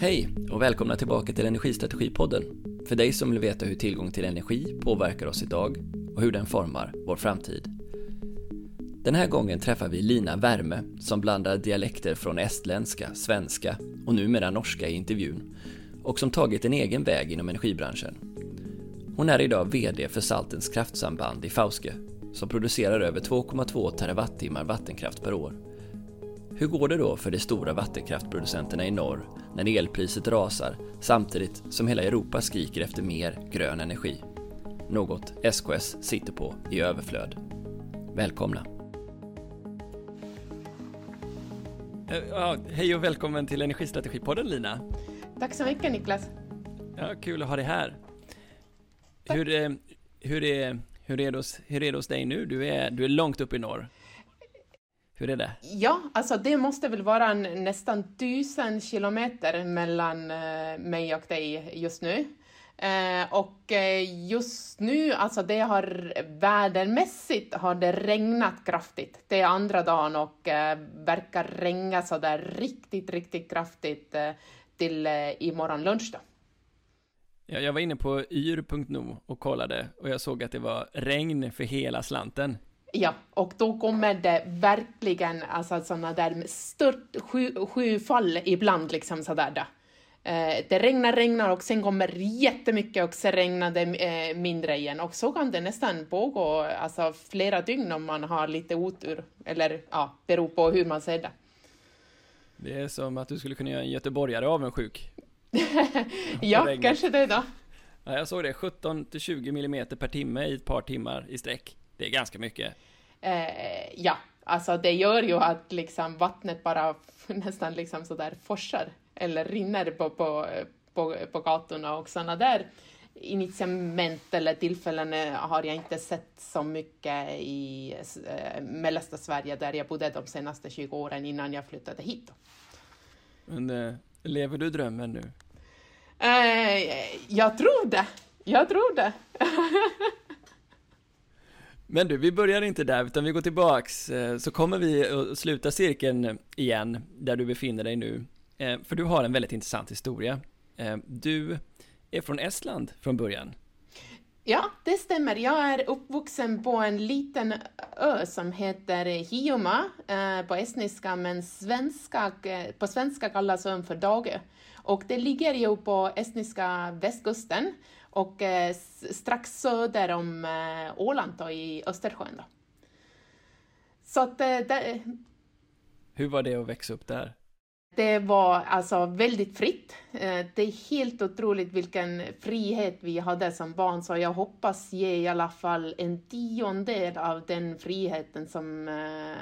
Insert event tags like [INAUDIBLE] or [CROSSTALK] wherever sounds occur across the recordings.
Hej och välkomna tillbaka till Energistrategipodden. För dig som vill veta hur tillgång till energi påverkar oss idag och hur den formar vår framtid. Den här gången träffar vi Lina Värme som blandar dialekter från estländska, svenska och numera norska i intervjun och som tagit en egen väg inom energibranschen. Hon är idag VD för Saltens kraftsamband i Fauske som producerar över 2,2 terawattimmar vattenkraft per år. Hur går det då för de stora vattenkraftproducenterna i norr när elpriset rasar samtidigt som hela Europa skriker efter mer grön energi? Något SKS sitter på i överflöd. Välkomna! Eh, ja, hej och välkommen till Energistrategipodden Lina. Tack så mycket Niklas. Ja, kul att ha dig här. Hur, är, hur, är, hur, är det hos, hur är det hos dig nu? Du är, du är långt upp i norr. Hur är det? Ja, alltså det måste väl vara en, nästan tusen kilometer mellan eh, mig och dig just nu. Eh, och eh, just nu, alltså det har vädermässigt har det regnat kraftigt. Det är andra dagen och eh, verkar regna så där riktigt, riktigt kraftigt till imorgon lunch då. Ja, jag var inne på yr.no och kollade och jag såg att det var regn för hela slanten. Ja, och då kommer det verkligen alltså sådana där stört sju, sjufall ibland liksom sådär. Då. Eh, det regnar, regnar och sen kommer jättemycket och sen regnar det eh, mindre igen. Och så kan det nästan pågå alltså, flera dygn om man har lite otur. Eller ja, beror på hur man ser det. Det är som att du skulle kunna göra en göteborgare avundsjuk. Ja, kanske det då. Ja, jag såg det, 17 20 mm per timme i ett par timmar i sträck. Det är ganska mycket. Eh, ja, alltså det gör ju att liksom vattnet bara nästan liksom sådär forsar eller rinner på, på, på, på gatorna och sådana där initiament eller tillfällen har jag inte sett så mycket i äh, mellersta Sverige där jag bodde de senaste 20 åren innan jag flyttade hit. Men äh, lever du drömmen nu? Äh, jag tror det. Jag tror det. [LAUGHS] Men du, vi börjar inte där, utan vi går tillbaks, eh, så kommer vi att sluta cirkeln igen, där du befinner dig nu. Eh, för du har en väldigt intressant historia. Eh, du är från Estland från början. Ja, det stämmer. Jag är uppvuxen på en liten ö som heter Hioma eh, på estniska, men svenska, eh, på svenska kallas ön för Dagö. Och det ligger ju på estniska västkusten och eh, strax söder om eh, Åland då, i Östersjön. Då. Så att eh, det, Hur var det att växa upp där? Det var alltså väldigt fritt. Eh, det är helt otroligt vilken frihet vi hade som barn, så jag hoppas ge i alla fall en tiondel av den friheten som, eh,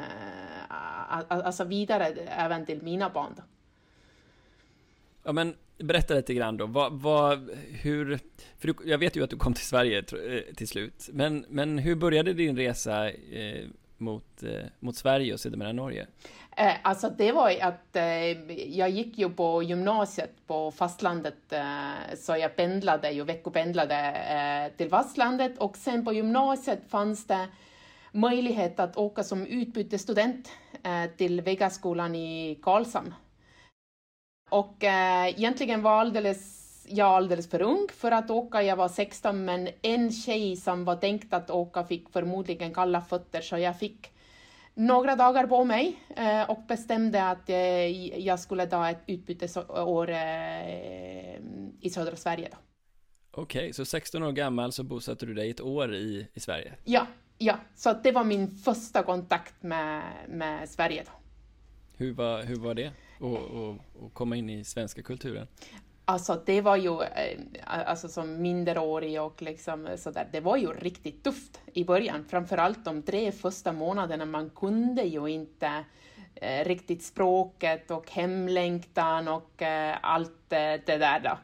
alltså vidare även till mina barn. Då. Ja, men berätta lite grann då, vad, vad, hur, för du, jag vet ju att du kom till Sverige eh, till slut, men, men hur började din resa eh, mot, eh, mot Sverige och sedermera Norge? Eh, alltså det var ju att eh, jag gick ju på gymnasiet på fastlandet, eh, så jag pendlade ju, veckopendlade eh, till fastlandet och sen på gymnasiet fanns det möjlighet att åka som utbytesstudent eh, till Vegaskolan i Karlshamn och eh, egentligen var alldeles, jag alldeles för ung för att åka. Jag var 16, men en tjej som var tänkt att åka fick förmodligen kalla fötter, så jag fick några dagar på mig äh, och bestämde att äh, jag skulle ta ett utbytesår i södra Sverige. Okej, okay, så 16 år gammal så bosatte du dig ett år i, i Sverige? Ja, ja, så det var min första kontakt med, med Sverige. Då. Hur var, hur var det? och, och, och komma in i svenska kulturen? Alltså det var ju, eh, alltså som minderårig och liksom eh, sådär, det var ju riktigt tufft i början. Framförallt de tre första månaderna, man kunde ju inte eh, riktigt språket och hemlängtan och eh, allt eh, det där då.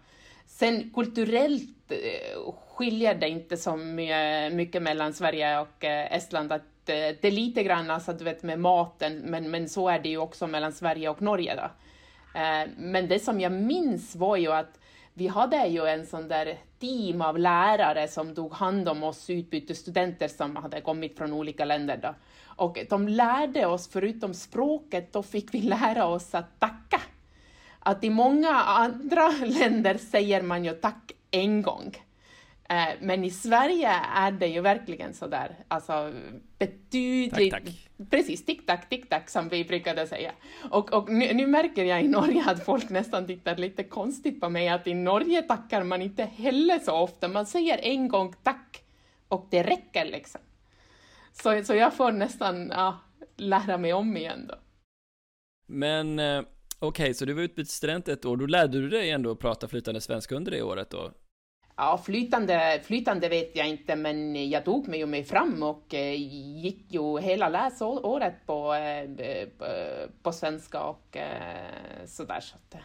Sen kulturellt eh, skiljer det inte så mycket mellan Sverige och eh, Estland, att eh, det är lite grann alltså, du vet, med maten, men, men så är det ju också mellan Sverige och Norge. Då. Eh, men det som jag minns var ju att vi hade ju en sån där team av lärare som tog hand om oss utbytesstudenter som hade kommit från olika länder. Då. Och de lärde oss, förutom språket, då fick vi lära oss att tacka. Att i många andra [LAUGHS] länder säger man ju tack en gång. Eh, men i Sverige är det ju verkligen så där, alltså betydligt... Tack, tack. Precis, tick-tack, tick-tack som vi brukade säga. Och, och nu, nu, märker jag i Norge att folk nästan tittar lite konstigt på mig, att i Norge tackar man inte heller så ofta, man säger en gång tack och det räcker liksom. Så, så jag får nästan ja, lära mig om igen då. Men eh, okej, okay, så du var utbytesstudent ett år, då lärde du dig ändå att prata flytande svenska under det året då? Ja, flytande, flytande vet jag inte, men jag tog mig ju mig fram och eh, gick ju hela läsåret på, eh, på svenska och eh, sådär. Så att...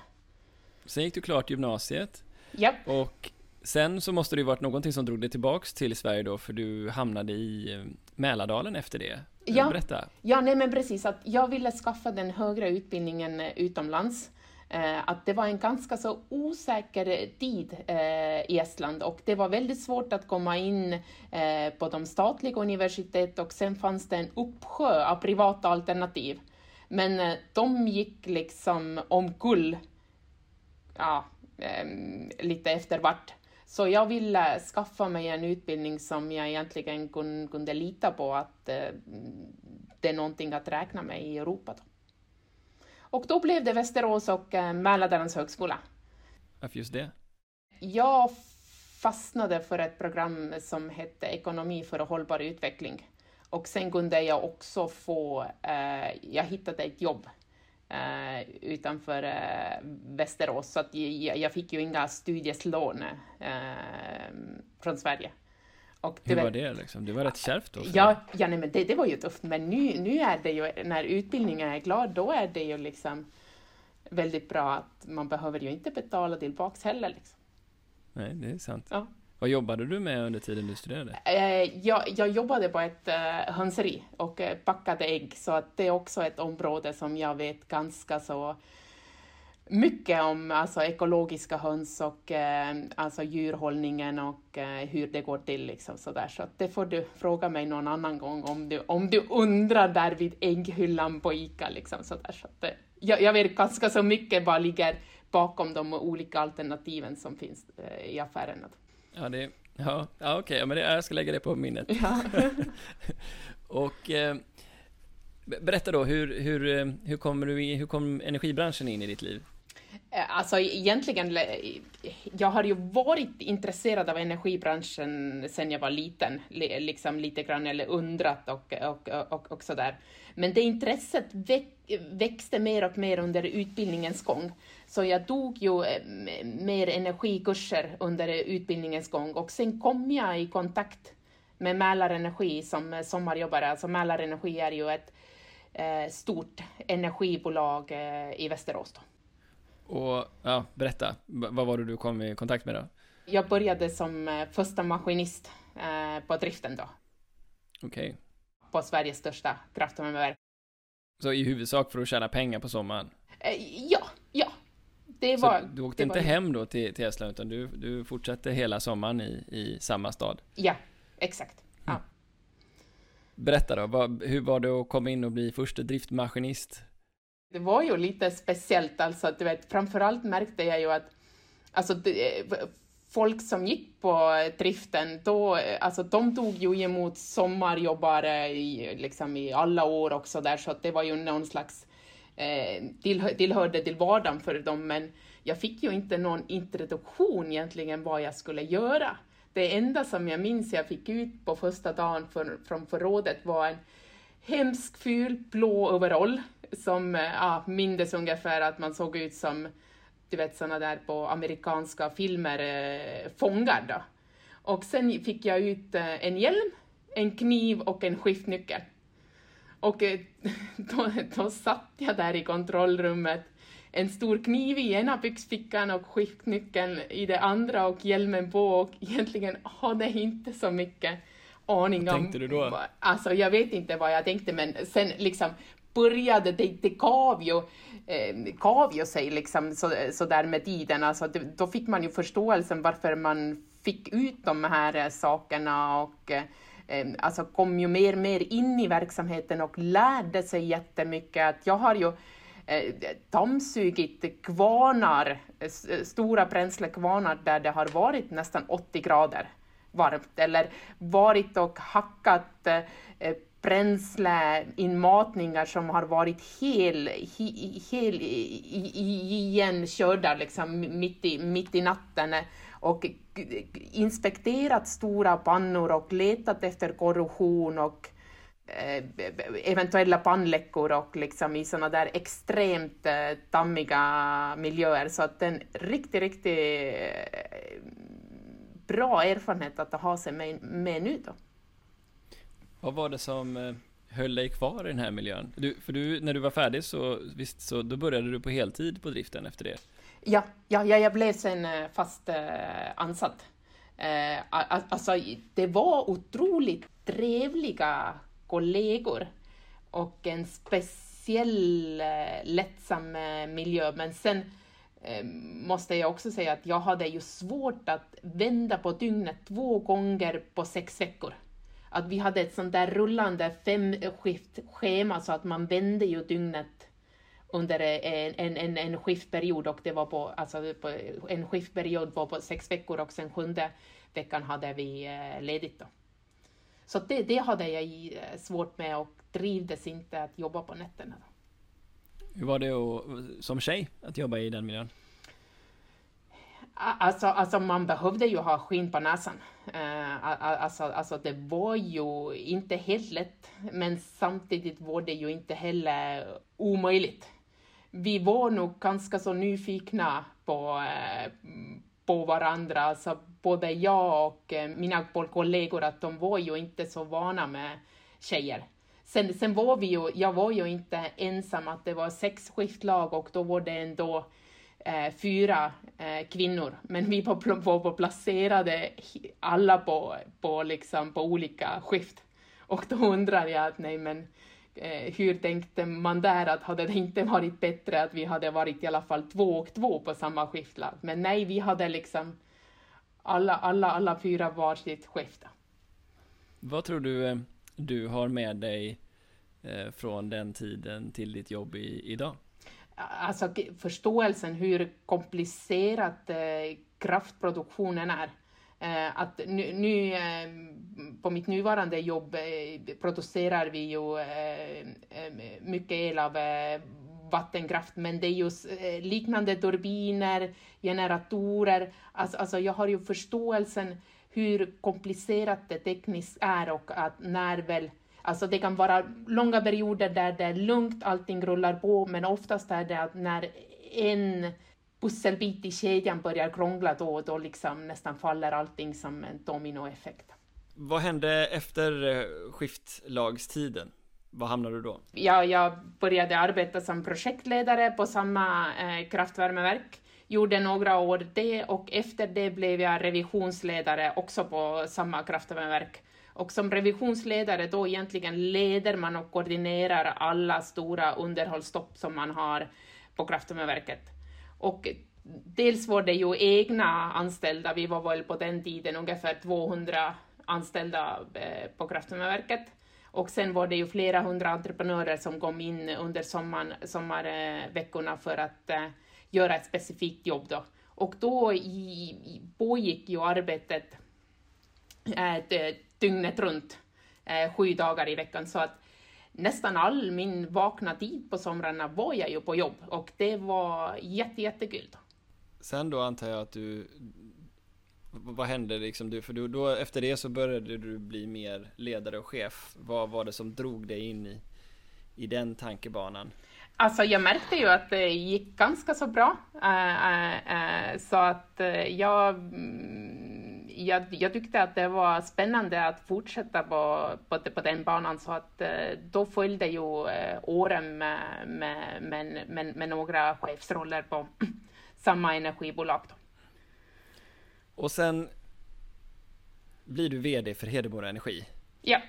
Sen gick du klart gymnasiet. Ja. Och sen så måste det ju varit någonting som drog dig tillbaks till Sverige då, för du hamnade i Mälardalen efter det. Ja, Berätta. Ja, nej men precis, att jag ville skaffa den högre utbildningen utomlands. Eh, att det var en ganska så osäker tid eh, i Estland och det var väldigt svårt att komma in eh, på de statliga universitet och sen fanns det en uppsjö av privata alternativ. Men de gick liksom omkull ja, ehm, lite efter vart. Så jag ville skaffa mig en utbildning som jag egentligen kunde lita på att det är någonting att räkna med i Europa. Då. Och då blev det Västerås och eh, Mälardalens högskola. Varför just det? Jag fastnade för ett program som hette Ekonomi för hållbar utveckling. Och sen kunde jag också få, eh, jag hittade ett jobb eh, utanför eh, Västerås, så att jag, jag, fick ju inga studieslån eh, från Sverige. Och Hur var det liksom? Det var rätt kärvt då? Ja, ja nej, men det, det var ju tufft, men nu, nu är det ju, när utbildningen är klar, då är det ju liksom väldigt bra att man behöver ju inte betala tillbaks heller. Liksom. Nej, det är sant. Ja. Vad jobbade du med under tiden du studerade? Eh, jag, jag jobbade på ett uh, hönseri och uh, packade ägg, så att det är också ett område som jag vet ganska så mycket om alltså, ekologiska höns och eh, alltså, djurhållningen och eh, hur det går till. Liksom, så där. så det får du fråga mig någon annan gång om du, om du undrar där vid ägghyllan på ICA. Liksom, så där. Så eh, jag, jag vet ganska så mycket vad ligger bakom de olika alternativen som finns eh, i affärerna. Ja, det, ja, ja okej, okay. men det, jag ska lägga det på minnet. Ja. [LAUGHS] och eh, berätta då, hur, hur, eh, hur, kommer du, hur kom energibranschen in i ditt liv? Eh, alltså egentligen, jag har ju varit intresserad av energibranschen sedan jag var liten, liksom lite grann, eller undrat och, och, och, och sådär. Men det intresset växte mer och mer under utbildningens gång. Så jag tog ju eh, mer energikurser under utbildningens gång och sen kom jag i kontakt med Mälarenergi som eh, sommarjobbare. Alltså Mälarenergi är ju ett stort energibolag i Västerås. Då. Och ja, berätta, vad var det du kom i kontakt med då? Jag började som eh, första maskinist eh, på driften då. Okej. Okay. På Sveriges största kraftvärmeverk. Så i huvudsak för att tjäna pengar på sommaren? Eh, ja, ja. Det var, Så du åkte inte hem då till, till Estland, utan du, du fortsatte hela sommaren i, i samma stad? Ja, exakt. Ja. Mm. Berätta då, vad, hur var det att komma in och bli första driftmaskinist? Det var ju lite speciellt, alltså du vet, framförallt märkte jag ju att alltså, det, folk som gick på driften, då, alltså, de tog ju emot sommarjobbare i, liksom, i alla år också där, så att det var ju någon slags eh, tillhör, tillhörde till vardagen för dem, men jag fick ju inte någon introduktion egentligen vad jag skulle göra. Det enda som jag minns jag fick ut på första dagen för, från förrådet var en hemsk ful blå overall som eh, ja, mindes ungefär att man såg ut som du vet sådana där på amerikanska filmer, eh, fångar då. Och sen fick jag ut eh, en hjälm, en kniv och en skiftnyckel. Och eh, [LAUGHS] då, då satt jag där i kontrollrummet, en stor kniv i ena byxfickan och skiftnyckeln i det andra och hjälmen på och egentligen hade inte så mycket aning om... Vad tänkte du då? Alltså jag vet inte vad jag tänkte men sen liksom började, det, det gav ju, eh, gav ju sig liksom så, så där med tiden. Alltså, det, då fick man ju förståelsen varför man fick ut de här eh, sakerna och eh, eh, alltså kom ju mer och mer in i verksamheten och lärde sig jättemycket. Att jag har ju eh, dammsugit kvarnar, eh, stora bränslekvarnar där det har varit nästan 80 grader varmt eller varit och hackat eh, bränsleinmatningar som har varit helt hel igenkörda liksom, mitt, i, mitt i natten eh, och inspekterat stora pannor och letat efter korrosion och eh, eventuella pannläckor och liksom i sådana där extremt eh, dammiga miljöer. Så att en riktigt, riktigt eh, bra erfarenhet att ha sig med, med nu då. Vad var det som eh, höll dig kvar i den här miljön? Du, för du, när du var färdig så, visst, så då började du på heltid på driften efter det? Ja, ja, ja jag blev sen eh, fast eh, ansatt. Eh, alltså, det var otroligt trevliga kollegor och en speciell eh, lättsam eh, miljö, men sen eh, måste jag också säga att jag hade ju svårt att vända på dygnet två gånger på sex veckor att vi hade ett sånt där rullande femskiftschema så att man vände ju dygnet under en, en, en, en skiftperiod och det var på, alltså på, en skiftperiod var på sex veckor och sen sjunde veckan hade vi eh, ledigt då. Så det, det hade jag eh, svårt med och trivdes inte att jobba på nätterna. Då. Hur var det att, som tjej att jobba i den miljön? Alltså, alltså man behövde ju ha skinn på näsan. Uh, alltså, alltså det var ju inte helt lätt, men samtidigt var det ju inte heller omöjligt. Vi var nog ganska så nyfikna på, eh, på varandra, alltså både jag och eh, mina kollegor, att de var ju inte så vana med tjejer. Sen, sen var vi ju, jag var ju inte ensam, att det var sex skiftlag och då var det ändå eh, fyra eh, kvinnor, men vi var, var placerade alla på, på, liksom, på olika skift. Och då undrar jag att nej men eh, hur tänkte man där att hade det inte varit bättre att vi hade varit i alla fall två och två på samma skiftlag? Men nej, vi hade liksom alla, alla, alla fyra varsitt skift. Vad tror du eh, du har med dig eh, från den tiden till ditt jobb i, idag? Alltså förståelsen hur komplicerat eh, kraftproduktionen är. Eh, att nu, nu eh, på mitt nuvarande jobb producerar vi ju mycket el av vattenkraft, men det är just liknande turbiner, generatorer. Alltså, alltså jag har ju förståelsen hur komplicerat det tekniskt är och att när väl Alltså det kan vara långa perioder där det är lugnt, allting rullar på, men oftast är det att när en pusselbit i kedjan börjar krångla då, då liksom nästan faller allting som en dominoeffekt. Vad hände efter eh, skiftlagstiden? Var hamnade du då? Ja, jag började arbeta som projektledare på samma eh, kraftvärmeverk, gjorde några år det och efter det blev jag revisionsledare också på samma kraftvärmeverk och som revisionsledare då egentligen leder man och koordinerar alla stora underhållsstopp som man har på kraftvärmeverket. Och dels var det ju egna anställda, vi var väl på den tiden ungefär 200 anställda eh, på kraftvärmeverket. Och sen var det ju flera hundra entreprenörer som kom in under sommaren, sommarveckorna för att eh, göra ett specifikt jobb då. Och då i, pågick ju arbetet uh, dygnet runt, eh, sju dagar i veckan. Så att nästan all min vakna tid på somrarna var jag ju på jobb och det var jätte, jättekul. Sen då antar jag att du, vad hände liksom? Du, för du, då, efter det så började du bli mer ledare och chef. Vad var det som drog dig in i, i den tankebanan? Alltså jag märkte ju att det gick ganska så bra. Uh, uh, uh, så att jag jag, jag, tyckte att det var spännande att fortsätta på, på, på den banan så att eh, då följde ju eh, åren med, med, med, med, några chefsroller på [CLEARS THROAT] samma energibolag. Då. Och sen blir du VD för Hedemora Energi. Ja.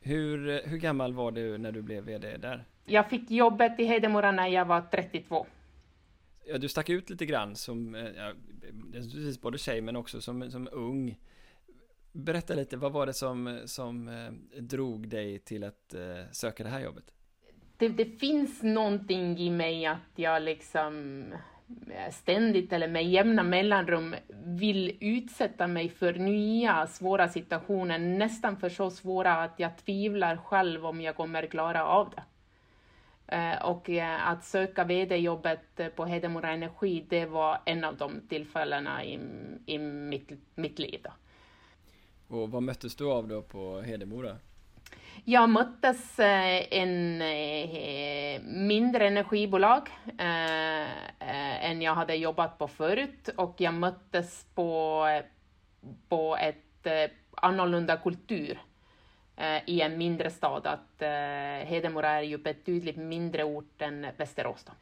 Hur, hur gammal var du när du blev VD där? Jag fick jobbet i Hedemora när jag var 32. Ja, du stack ut lite grann som, eh, ja, precis både tjej men också som, som ung. Berätta lite, vad var det som, som eh, drog dig till att eh, söka det här jobbet? Det, det, finns någonting i mig att jag liksom eh, ständigt eller med jämna mellanrum vill utsätta mig för nya svåra situationer, nästan för så svåra att jag tvivlar själv om jag kommer klara av det. Eh, och eh, att söka vd-jobbet på Hedemora Energi, det var en av de tillfällena i, i mitt, mitt liv. Då. Och vad möttes du av då på Hedemora? Jag möttes eh, en mindre energibolag än jag hade jobbat på förut och jag möttes på, på ett annorlunda kultur i en mindre stad. Att Hedemora är ju betydligt mindre ort än Västerås. Då.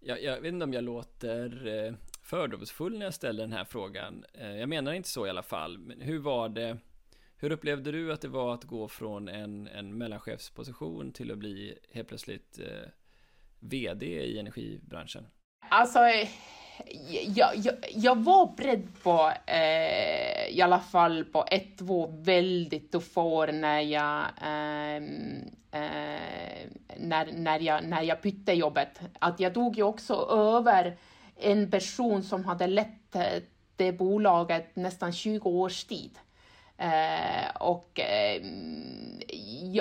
Jag, jag vet inte om jag låter fördomsfull när jag ställer den här frågan. Eh, jag menar inte så i alla fall, men hur var det? Hur upplevde du att det var att gå från en, en mellanchefsposition till att bli helt plötsligt eh, VD i energibranschen? Alltså, jag, jag, jag var beredd på, eh, i alla fall på ett, två väldigt tuffa år när jag, eh, eh, när, när jag, när jag bytte jobbet. Att jag tog ju också över en person som hade lett eh, det bolaget nästan 20 års tid. Eh, och eh,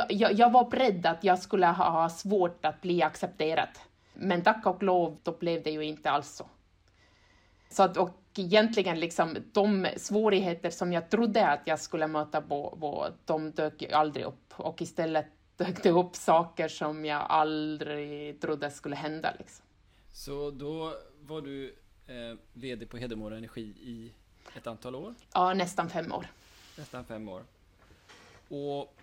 jag, jag, var beredd att jag skulle ha svårt att bli accepterad. Men tack och lov, då blev det ju inte alls så så att, och egentligen liksom de svårigheter som jag trodde att jag skulle möta på, på de dök aldrig upp och istället dök det upp saker som jag aldrig trodde skulle hända. Liksom. Så då var du eh, VD på Hedemora Energi i ett antal år? Ja, nästan fem år. Nästan fem år. Och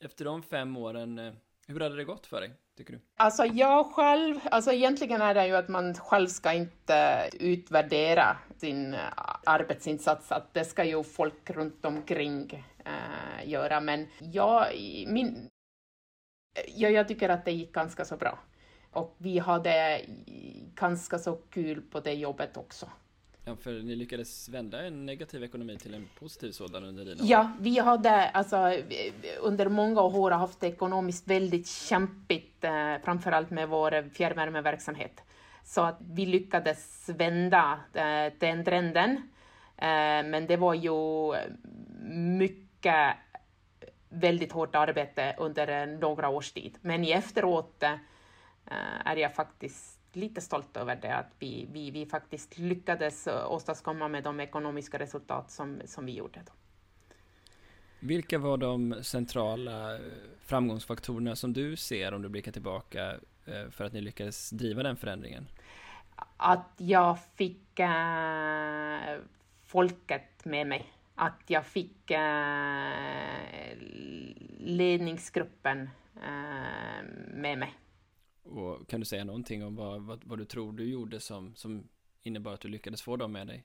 efter de fem åren, eh, hur hade det gått för dig, tycker du? Alltså jag själv, alltså egentligen är det ju att man själv ska inte utvärdera sin eh, arbetsinsats, att det ska ju folk runt omkring äh, göra, men jag, min, ja, jag tycker att det gick ganska så bra. Och vi hade eh, ganska så kul på det jobbet också. Ja, för ni lyckades vända en negativ ekonomi till en positiv sådan under dina år. Ja, vi hade alltså under många år haft det ekonomiskt väldigt kämpigt, eh, framförallt med vår fjärrvärmeverksamhet. Så att vi lyckades vända eh, den trenden. Eh, men det var ju mycket väldigt hårt arbete under några års tid. Men i efteråt Eh, är jag faktiskt lite stolt över det, att vi, vi, vi faktiskt lyckades eh, åstadkomma med de ekonomiska resultat som, som vi gjorde. Då. Vilka var de centrala eh, framgångsfaktorerna som du ser om du blickar tillbaka för att ni lyckades driva den förändringen? Att jag fick äh, folket med mig. Att jag fick äh, ledningsgruppen äh, med mig. Och kan du säga någonting om vad, vad, vad, du tror du gjorde som, som innebar att du lyckades få dem med dig?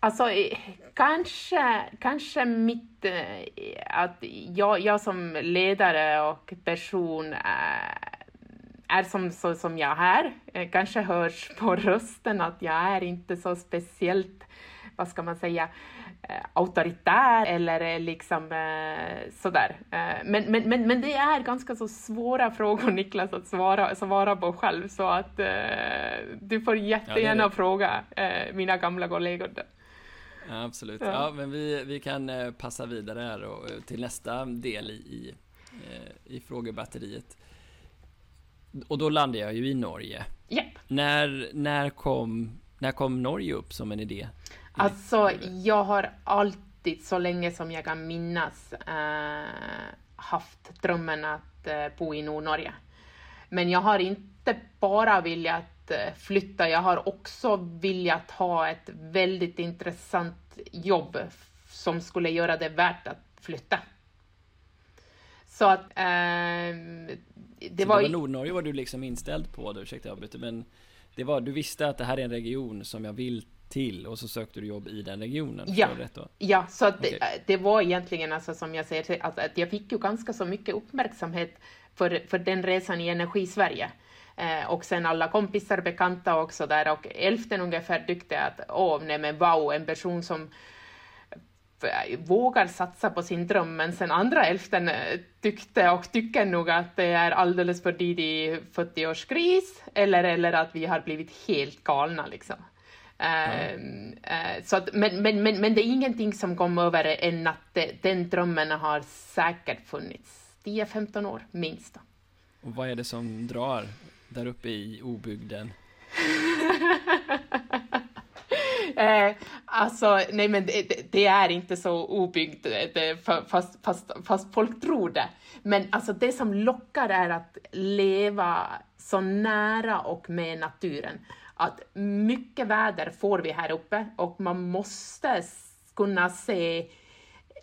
Alltså, kanske, kanske mitt... Eh, att jag, jag som ledare och person eh, är, som, så, som jag är. Eh, kanske hörs på rösten att jag är inte så speciellt, vad ska man säga, auktoritär eller liksom eh, sådär. Eh, men, men, men, men det är ganska så svåra frågor [LAUGHS] Niklas att svara, svara på själv så att du får jättegärna ja, fråga mina gamla kollegor. Ja, absolut. Ja. ja. men vi, vi kan passa vidare här och, till nästa del i, i, i frågebatteriet. Och då landar jag ju i Norge. Yep. När, när, kom, när kom Norge upp som en idé? Alltså, jag har alltid, så länge som jag kan minnas, äh, haft drömmen att äh, bo i Nordnorge. Men jag har inte bara velat äh, flytta, jag har också velat ha ett väldigt intressant jobb som skulle göra det värt att flytta. Så att äh, det så var... Det var Nordnorge var du liksom inställd på, då, ursäkta jag avbryter, men det var, du visste att det här är en region som jag vill till och så sökte du jobb i den regionen? Ja, ja så okay. det, det, var egentligen alltså som jag säger, att, att jag fick ju ganska så mycket uppmärksamhet för, för den resan i Energi-Sverige. Eh, och sen alla kompisar, bekanta också där och hälften ungefär tyckte att åh, nej men wow, en person som vågar satsa på sin dröm, men sen andra hälften eh, tyckte och tycker nog att det är alldeles för tidig 40-årskris eller, eller att vi har blivit helt galna. Liksom. Mm. Uh, så att, men, men, men, men det är ingenting som kom över en natt. Den drömmen har säkert funnits 10-15 år, minst. Och vad är det som drar där uppe i obygden? [LAUGHS] Eh, alltså, nej men det, det, är inte så obyggt, det, fast, fast, fast folk tror det. Men alltså det som lockar är att leva så nära och med naturen. Att mycket väder får vi här uppe och man måste kunna se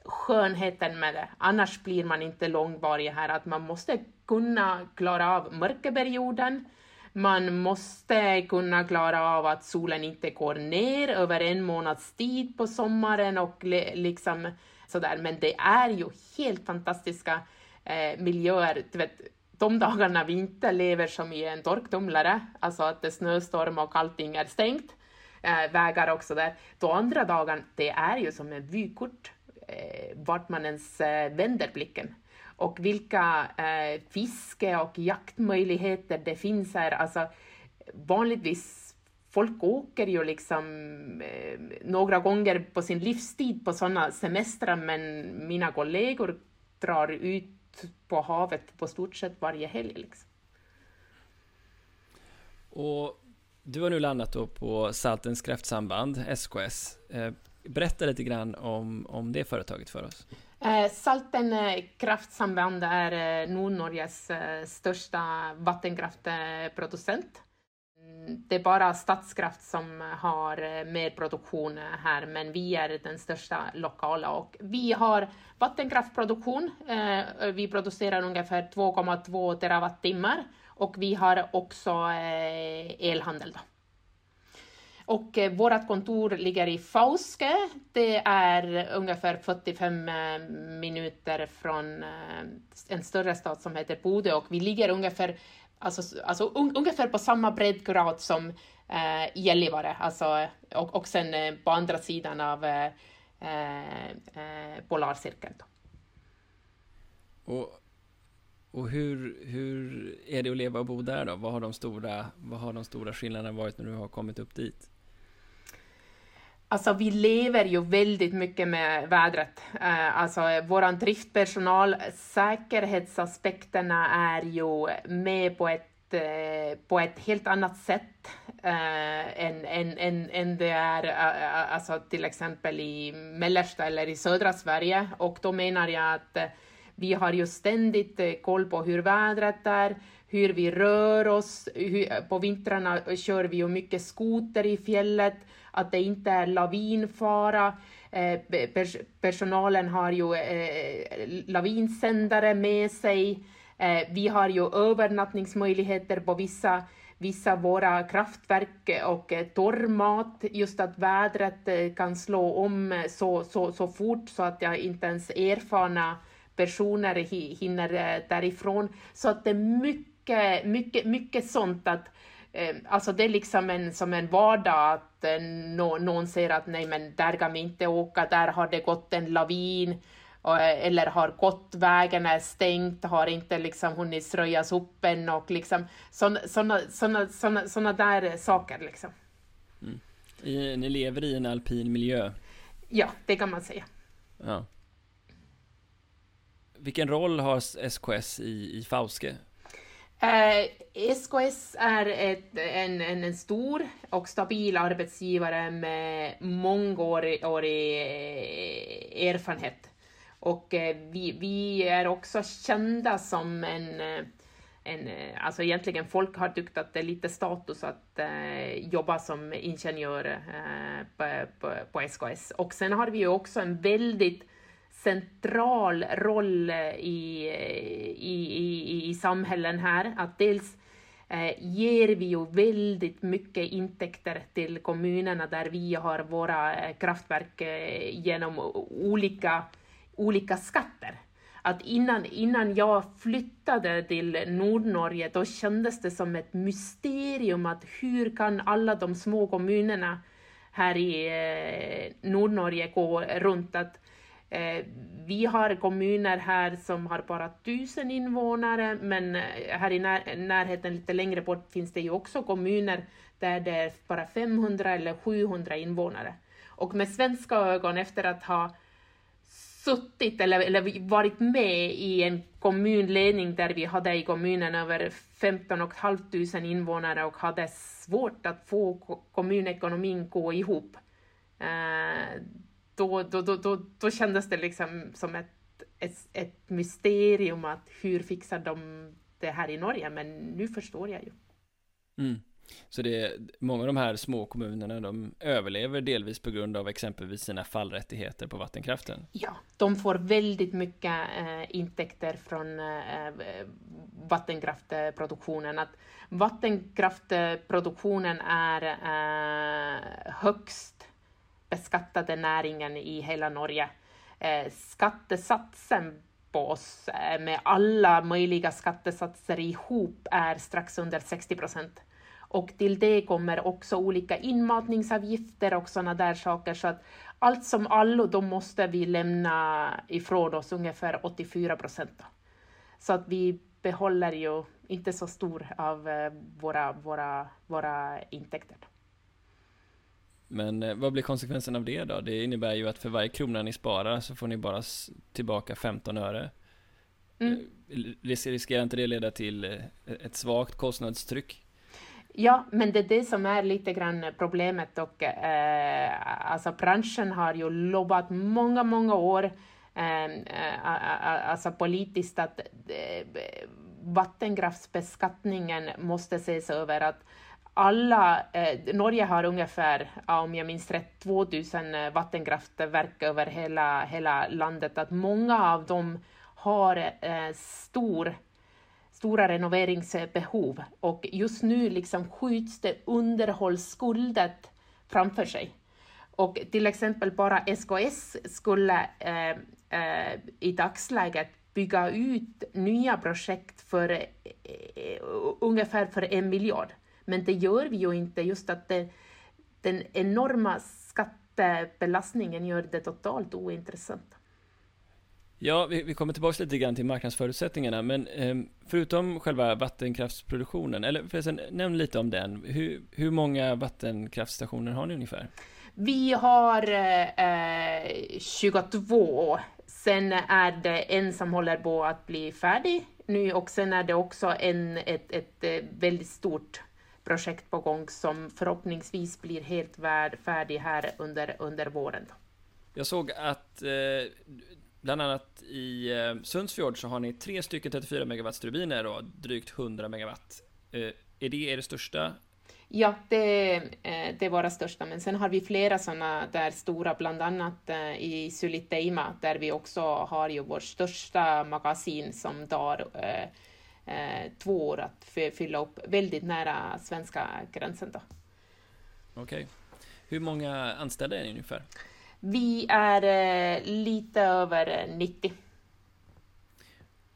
skönheten med det. Annars blir man inte långvarig här. Att man måste kunna klara av mörkerperioden, man måste kunna klara av att solen inte går ner över en månads tid på sommaren och liksom sådär. Men det är ju helt fantastiska eh, miljöer. Du vet, de dagarna vi inte lever som i en torktumlare, alltså att det är snöstorm och allting är stängt, eh, vägar också där, då andra dagen, det är ju som en vykort eh, vart man ens eh, vänder blicken och vilka eh, fiske och jaktmöjligheter det finns här. Alltså, vanligtvis folk åker ju liksom eh, några gånger på sin livstid på sådana semestrar, men mina kollegor drar ut på havet på stort sett varje helg. Liksom. Och du har nu landat då på Saltens kraftsamband, SKS. Eh, berätta lite grann om, om det företaget för oss. Eh, Salten eh, kraftsamband är Nordnorges största vattenkraftproducent. Det är bara Stadskraft som har eh, mer produktion här, men vi är den största lokala och vi har vattenkraftproduktion. Eh, vi producerar ungefär 2,2 terawattimmar och vi har också eh, elhandel. Då. Och vårt kontor ligger i Fauske. Det är ungefär 45 minuter från en större stad som heter Bodö och vi ligger ungefär, alltså, alltså un, ungefär på samma breddgrad som eh, Gällivare, alltså, och, och sen eh, på andra sidan av eh, eh, eh polarcirkeln. Och, och hur, hur är det att leva och bo där då? Vad har de stora, vad har de stora skillnaderna varit när du har kommit upp dit? Alltså vi lever ju väldigt mycket med vädret. Eh, alltså vår driftpersonal, säkerhetsaspekterna är ju med på ett, eh, på ett helt annat sätt eh, än, än, än, än det är alltså till exempel i mellersta eller i södra Sverige. Och då menar jag att vi har ju ständigt koll på hur vädret är, hur vi rör oss. Hur, på vintrarna kör vi ju mycket skoter i fjället att det inte är lavinfara. Eh, pers personalen har ju eh, lavinsändare med sig. Eh, vi har ju övernattningsmöjligheter på vissa vissa våra kraftverk och eh, torrmat, just att vädret eh, kan slå om eh, så, så, så fort så att jag inte ens erfarna personer hinner därifrån. Så att det är mycket, mycket, mycket sånt att alltså det är liksom en, som en vardag att eh, någon säger att nej men där kan vi inte åka, där har det gått en lavin eh, eller har gått, vägen är stängt, har inte liksom hunnit röjas upp än och liksom sådana såna, såna, såna, såna där saker liksom. Mm. I, ni lever i en alpin miljö? Ja, det kan man säga. Ja. Vilken roll har SKS i, i Fauske? Eh, SKS är ett, en, en, en, stor och stabil arbetsgivare med mångårig eh, erfarenhet. Och eh, vi, vi är också kända som en, eh, en, eh, alltså egentligen folk har tyckt att det är lite status att eh, jobba som ingenjör eh, på, på, på, SKS. Och sen har vi ju också en väldigt central roll i, i, i, i samhällen här. Att dels eh, ger vi ju väldigt mycket intäkter till kommunerna där vi har våra eh, kraftverk eh, genom olika, olika skatter. Att innan, innan jag flyttade till Nordnorge, då kändes det som ett mysterium att hur kan alla de små kommunerna här i eh, Nordnorge gå runt att Eh, Eh, vi har kommuner här som har bara tusen invånare, men eh, här i när, närheten lite längre bort finns det ju också kommuner där det är bara 500 eller 700 invånare. Och med svenska ögon, efter att ha suttit eller, eller varit med i en kommunledning där vi hade i kommunen över 15 500 invånare och hade svårt att få kommunekonomin gå ihop. Eh, då, då, då, då, då kändes det liksom som ett, ett, ett mysterium att hur fixar de det här i Norge, men nu förstår jag ju. Mm. Så det är, många av de här små kommunerna, de överlever delvis på grund av exempelvis sina fallrättigheter på vattenkraften? Ja, de får väldigt mycket eh, intäkter från eh, vattenkraftproduktionen. Att vattenkraftproduktionen är eh, högst beskattade näringen i hela Norge. Eh, skattesatsen på oss eh, med alla möjliga skattesatser ihop är strax under 60 procent. Och till det kommer också olika inmatningsavgifter och sådana där saker. Så att allt som allo, då måste vi lämna ifrån oss ungefär 84 procent. Så att vi behåller ju inte så stor av eh, våra, våra, våra intäkter. Men eh, vad blir konsekvensen av det då? Det innebär ju att för varje krona ni sparar så får ni bara tillbaka 15 öre. Mm. Eh, riskerar inte det leda till eh, ett svagt kostnadstryck? Ja, men det är det som är lite grann problemet och eh, alltså branschen har ju lovat många, många år eh, alltså politiskt att eh, vattenkraftsbeskattningen måste ses över. Att alla, eh, Norge har ungefär, om jag minns rätt, 2000 eh, vattenkraftverk över hela, hela landet. Att många av dem har eh, stor, stora renoveringsbehov och just nu liksom skjuts det underhållsskuldet framför sig. Och till exempel bara SKS skulle eh, eh, i dagsläget bygga ut nya projekt för eh, eh ungefär för en miljard. Men det gör vi ju inte, just att det, den enorma skattebelastningen gör det totalt ointressant. Ja, vi, vi kommer tillbaka lite grann till marknadsförutsättningarna, men eh, förutom själva vattenkraftsproduktionen, eller förresten, nämn lite om den. Hur, hur många vattenkraftstationer har ni ungefär? Vi har eh, 22. Sen är det en som håller på att bli färdig nu och sen är det också en, ett, ett, ett eh, väldigt stort projekt på gång som förhoppningsvis blir helt färdig här under, under våren. Jag såg att eh, bland annat i eh, Sundsfjord så har ni tre stycken 34 megawatts turbiner och drygt 100 megawatt. Eh, är det er största? Ja, det, eh, det är våra största, men sen har vi flera sådana där stora, bland annat eh, i Suliteima, där vi också har ju vårt största magasin som drar eh, två år att fylla upp väldigt nära svenska gränsen. Då. Okej. Okay. Hur många anställda är ni ungefär? Vi är eh, lite över 90.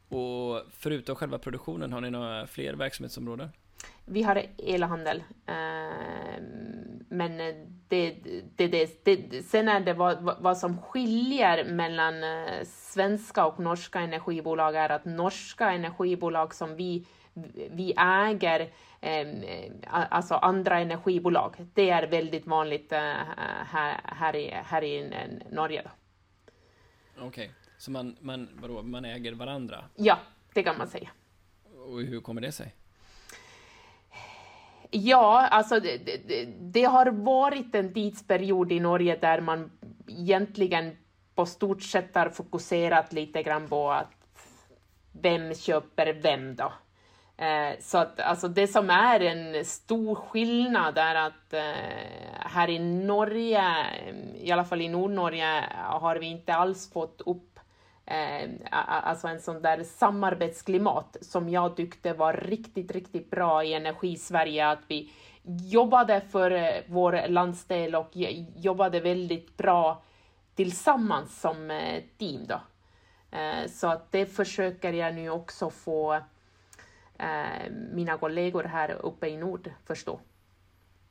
Och förutom själva produktionen, har ni några fler verksamhetsområden? Vi har elhandel. Eh, men det, det, det, det, sen är det vad, vad som skiljer mellan eh, svenska och norska energibolag är att norska energibolag som vi, vi äger, eh, alltså andra energibolag, det är väldigt vanligt här, här, i, här i Norge. Okej, okay. så man, man, vadå, man äger varandra? Ja, det kan man säga. Och hur kommer det sig? Ja, alltså det, det, det, har varit en tidsperiod i Norge där man egentligen på stort sett har fokuserat lite grann på att vem köper vem då? Eh, så att alltså det som är en stor skillnad är att eh, här i Norge, i alla fall i Nordnorge, har vi inte alls fått upp eh, alltså en sån där samarbetsklimat som jag tyckte var riktigt, riktigt bra i Energi-Sverige, att vi jobbade för eh, vår landsdel och jobbade väldigt bra tillsammans som eh, team. Då. Eh, så att det försöker jag nu också få mina kollegor här uppe i nord förstå.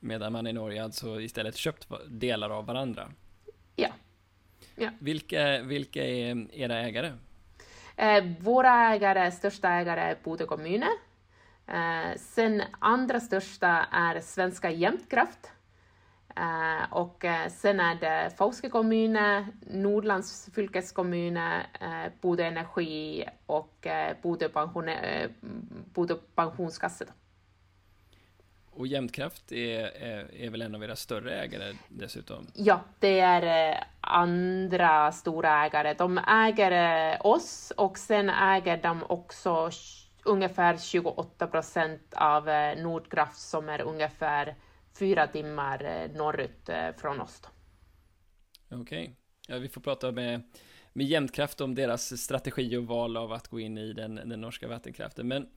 Medan man i Norge alltså istället köpt delar av varandra? Ja. Ja. Vilka, vilka är era ägare? våra ägare, största ägare är Bodø kommun Eh, sen andra största är Svenska Jämtkraft. Eh, och eh, sen är det Fauske kommun, Nordlands fylkeskommune, eh, Bodø Energi och eh, Bodø, pension, eh, Bodø pensionskassa. Och Jämtkraft är, är, är, väl en av era större ägare dessutom? Ja, det är eh, andra stora ägare. De äger oss och sen äger de också ungefär 28 procent av eh, Nordkraft som är ungefär fyra timmar eh, norrut eh, från oss. Okej, okay. ja, vi får prata med, med Jämtkraft om deras strategi och val av att gå in i den, den norska vattenkraften. Men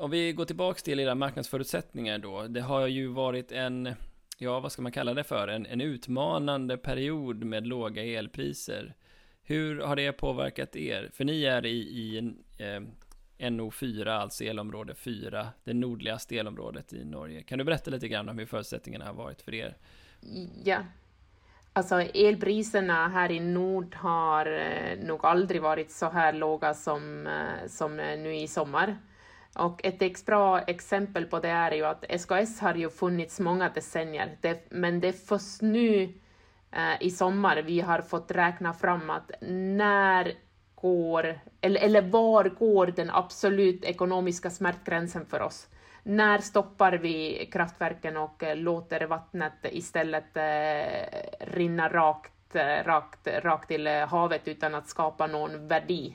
om vi går tillbaks till era marknadsförutsättningar då. Det har ju varit en, ja vad ska man kalla det för, en, en utmanande period med låga elpriser. Hur har det påverkat er? För ni är i, i eh, NO4, alltså elområde 4, det nordligaste elområdet i Norge. Kan du berätta lite grann om hur förutsättningarna har varit för er? Ja, alltså elpriserna här i nord har eh, nog aldrig varit så här låga som, eh, som nu i sommar. Och ett bra exempel på det är ju att SKS har ju funnits många decennier, det, men det är först nu eh, i sommar vi har fått räkna fram att när går, eller, eller var går den absolut ekonomiska smärtgränsen för oss? När stoppar vi kraftverken och eh, låter vattnet istället eh, rinna rakt, eh, rakt, rakt till eh, havet utan att skapa någon värde eh,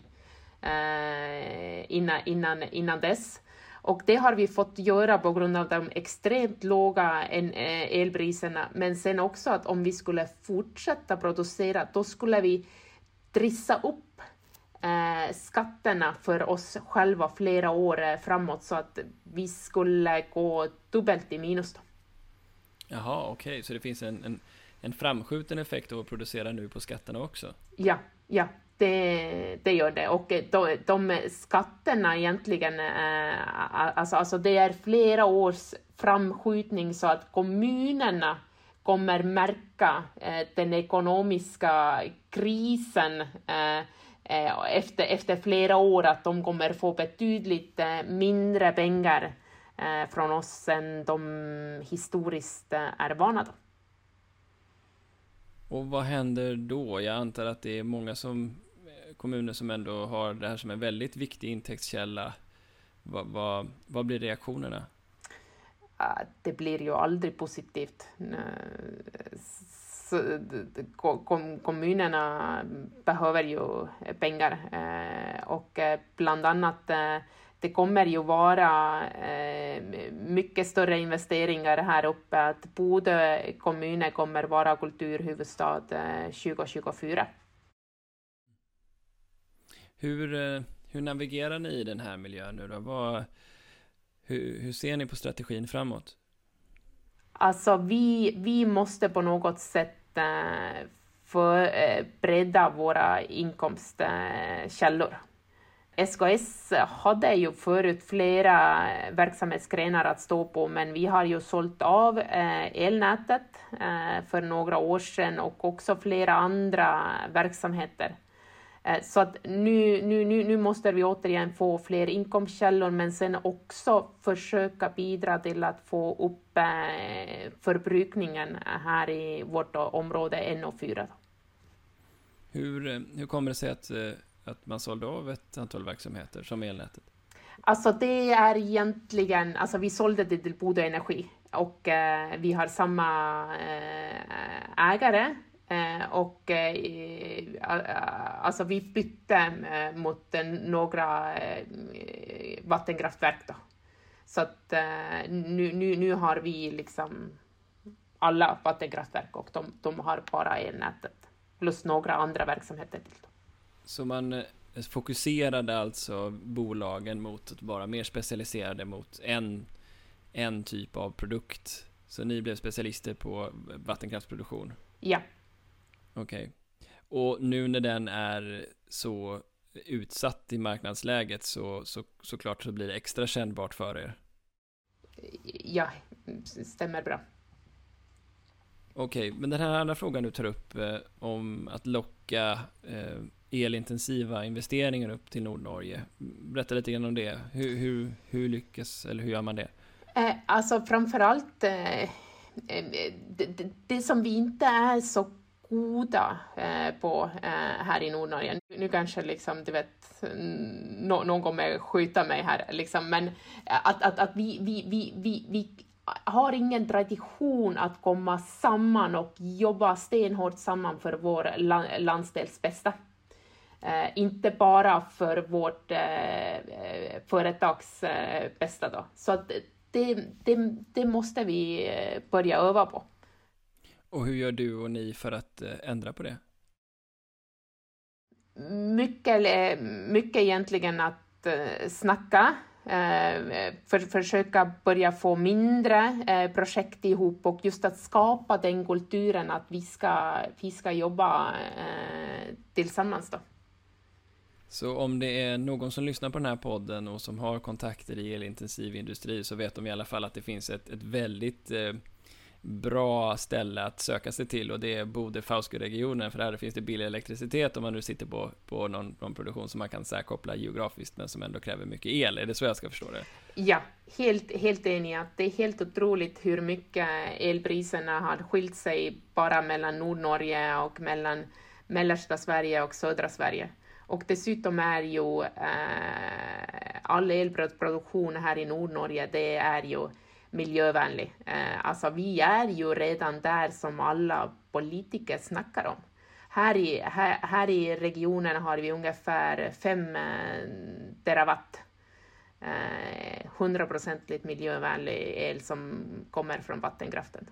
innan, innan, innan dess? Och det har vi fått göra på grund av de extremt låga elpriserna, men sen också att om vi skulle fortsätta producera, då skulle vi trissa upp eh, skatterna för oss själva flera år eh, framåt så att vi skulle gå dubbelt i minus. Då. Jaha, okej, okay. så det finns en, en, en framskjuten effekt av att producera nu på skatterna också? Ja, ja, det, det gör det. Och de, de skatterna egentligen, eh, alltså, alltså det är flera års framskjutning så att kommunerna kommer märka eh, den ekonomiska krisen eh, efter, efter flera år att de kommer få betydligt mindre pengar från oss än de historiskt är vana då. Och vad händer då? Jag antar att det är många som, kommuner som ändå har det här som en väldigt viktig intäktskälla. Vad, vad, vad blir reaktionerna? Det blir ju aldrig positivt eh, kommunerna behöver ju pengar eh, och eh, bland annat det kommer ju vara mycket större investeringar här uppe. Att Bodö kommun kommer vara kulturhuvudstad 2024. Hur, eh, hur navigerar ni i den här miljön nu då? Vad, hur, hur ser ni på strategin framåt? Alltså vi, vi måste på något sätt eh, för, eh, bredda våra inkomstkällor. SKS hade ju förut flera verksamhetsgrenar att stå på, men vi har ju sålt av eh, elnätet eh, för några år sedan och också flera andra verksamheter. Eh, så att nu, nu, nu, nu måste vi återigen få fler inkomstkällor, men sen också försöka bidra till att få upp eh, förbrukningen här i vårt område NO4. Hur, eh, hur kommer det sig att, att man sålde av ett antal verksamheter som elnätet? Alltså det är egentligen, alltså vi sålde det till Bodö Energi och eh, vi har samma eh, ägare Eh, och eh, alltså vi bytte eh, mot några vattenkraftverk då. Så att nu, nu, nu har vi liksom alla vattenkraftverk och de, de har bara elnätet plus några andra verksamheter till. Då. Så man eh, fokuserade alltså bolagen mot att vara mer specialiserade mot en, en typ av produkt. Så ni blev specialister på vattenkraftsproduktion? Ja. Okej. Okay. Och nu när den är så utsatt i marknadsläget så, så såklart så blir det extra kännbart för er? Ja, stämmer bra. Okej, okay, men den här andra frågan du tar upp eh, om att locka eh, elintensiva investeringar upp till Nordnorge. Berätta lite grann om det. Hur, hur, hur lyckas, eller hur gör man det? Eh, alltså framförallt eh, eh, det, det, det som vi inte är så goda eh, på eh, här i Nordnorge. Nu kanske liksom, du vet, no, någon kommer skjuta mig här, liksom, men eh, att, att, att vi, vi, vi, vi, vi har ingen tradition att komma samman och jobba stenhårt samman för vår landsdels bästa. Eh, inte bara för vårt eh, eh, företags eh, bästa då. Så att det, det, det måste vi eh, börja öva på. Och hur gör du och ni för att eh, ändra på det? Mycket, mycket egentligen att uh, snacka, för, försöka börja få mindre projekt ihop och just att skapa den kulturen att vi ska, vi ska jobba tillsammans. Då. Så om det är någon som lyssnar på den här podden och som har kontakter i elintensiv industri så vet de i alla fall att det finns ett, ett väldigt bra ställe att söka sig till och det är Bode Fauske-regionen för där finns det billig elektricitet om man nu sitter på, på någon, någon produktion som man kan särkoppla geografiskt men som ändå kräver mycket el. Är det så jag ska förstå det? Ja, helt, helt enig. Att det är helt otroligt hur mycket elpriserna har skilt sig bara mellan Nordnorge och mellan mellersta Sverige och södra Sverige. Och dessutom är ju eh, all elproduktion här i Nordnorge, det är ju miljövänlig. Eh, alltså vi är ju redan där som alla politiker snackar om. Här i, här, här i regionen har vi ungefär 5 eh, terawatt eh, hundraprocentigt miljövänlig el som kommer från vattenkraften.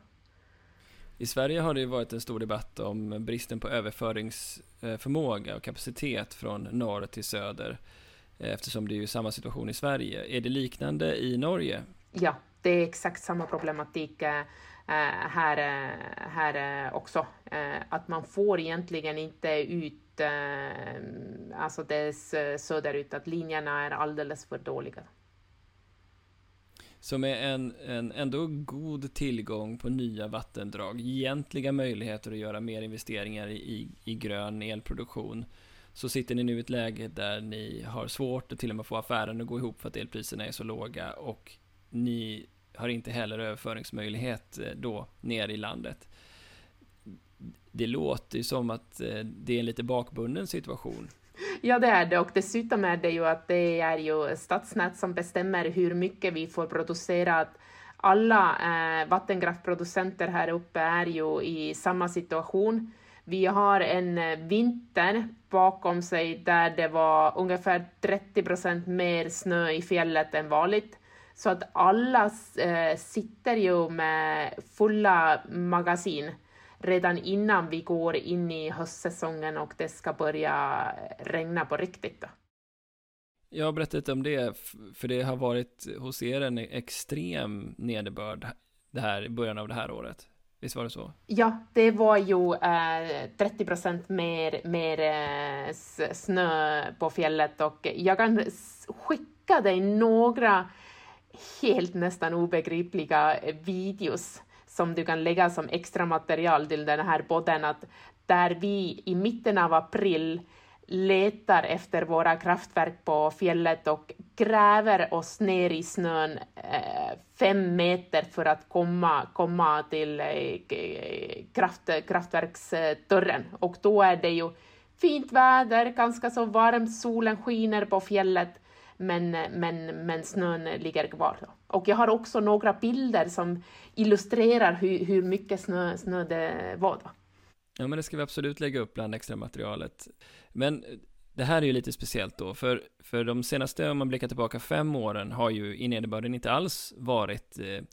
I Sverige har det varit en stor debatt om bristen på överföringsförmåga och kapacitet från norr till söder eh, eftersom det är ju samma situation i Sverige. Är det liknande i Norge? Ja, det är exakt samma problematik äh, här, eh, här också. Äh, att man får egentligen inte ut alltså det söderut, att linjerna är alldeles för dåliga. Så med en, en ändå god tillgång på nya vattendrag, egentliga möjligheter att göra mer investeringar i, i, i grön elproduktion, så sitter ni nu i ett läge där ni har svårt att till och med få affären att gå ihop för att elpriserna är så låga och ni har inte heller överföringsmöjlighet eh, då ner i landet. Det låter ju som att eh, det är en lite bakbunden situation. Ja, det är det och dessutom är det ju att det är ju Stadsnät som bestämmer hur mycket vi får producera. Alla eh, vattenkraftproducenter här uppe är ju i samma situation. Vi har en eh, vinter bakom sig där det var ungefär 30 procent mer snö i fjället än vanligt. Så att alla eh, sitter ju med fulla magasin redan innan vi går in i höstsäsongen och det ska börja regna på riktigt. Då. Jag har berättat om det, för det har varit hos er en extrem nederbörd det här i början av det här året. Visst var det så? Ja, det var ju eh, 30 procent mer, mer eh, snö på fjället och jag kan skicka dig några helt nästan obegripliga videos som du kan lägga som extra material till den här podden, att där vi i mitten av april letar efter våra kraftverk på fjället och gräver oss ner i snön eh, fem meter för att komma, komma till eh, kraft, kraftverksdörren. Och då är det ju fint väder, ganska så varmt, solen skiner på fjället men, men, men snön ligger kvar. Och jag har också några bilder som illustrerar hur, hur mycket snö, snö det var. Då. Ja, men det ska vi absolut lägga upp bland extra materialet. Men eh, det här är ju lite speciellt då, för, för de senaste, om man blickar tillbaka fem åren, har ju i nederbörden inte alls varit eh,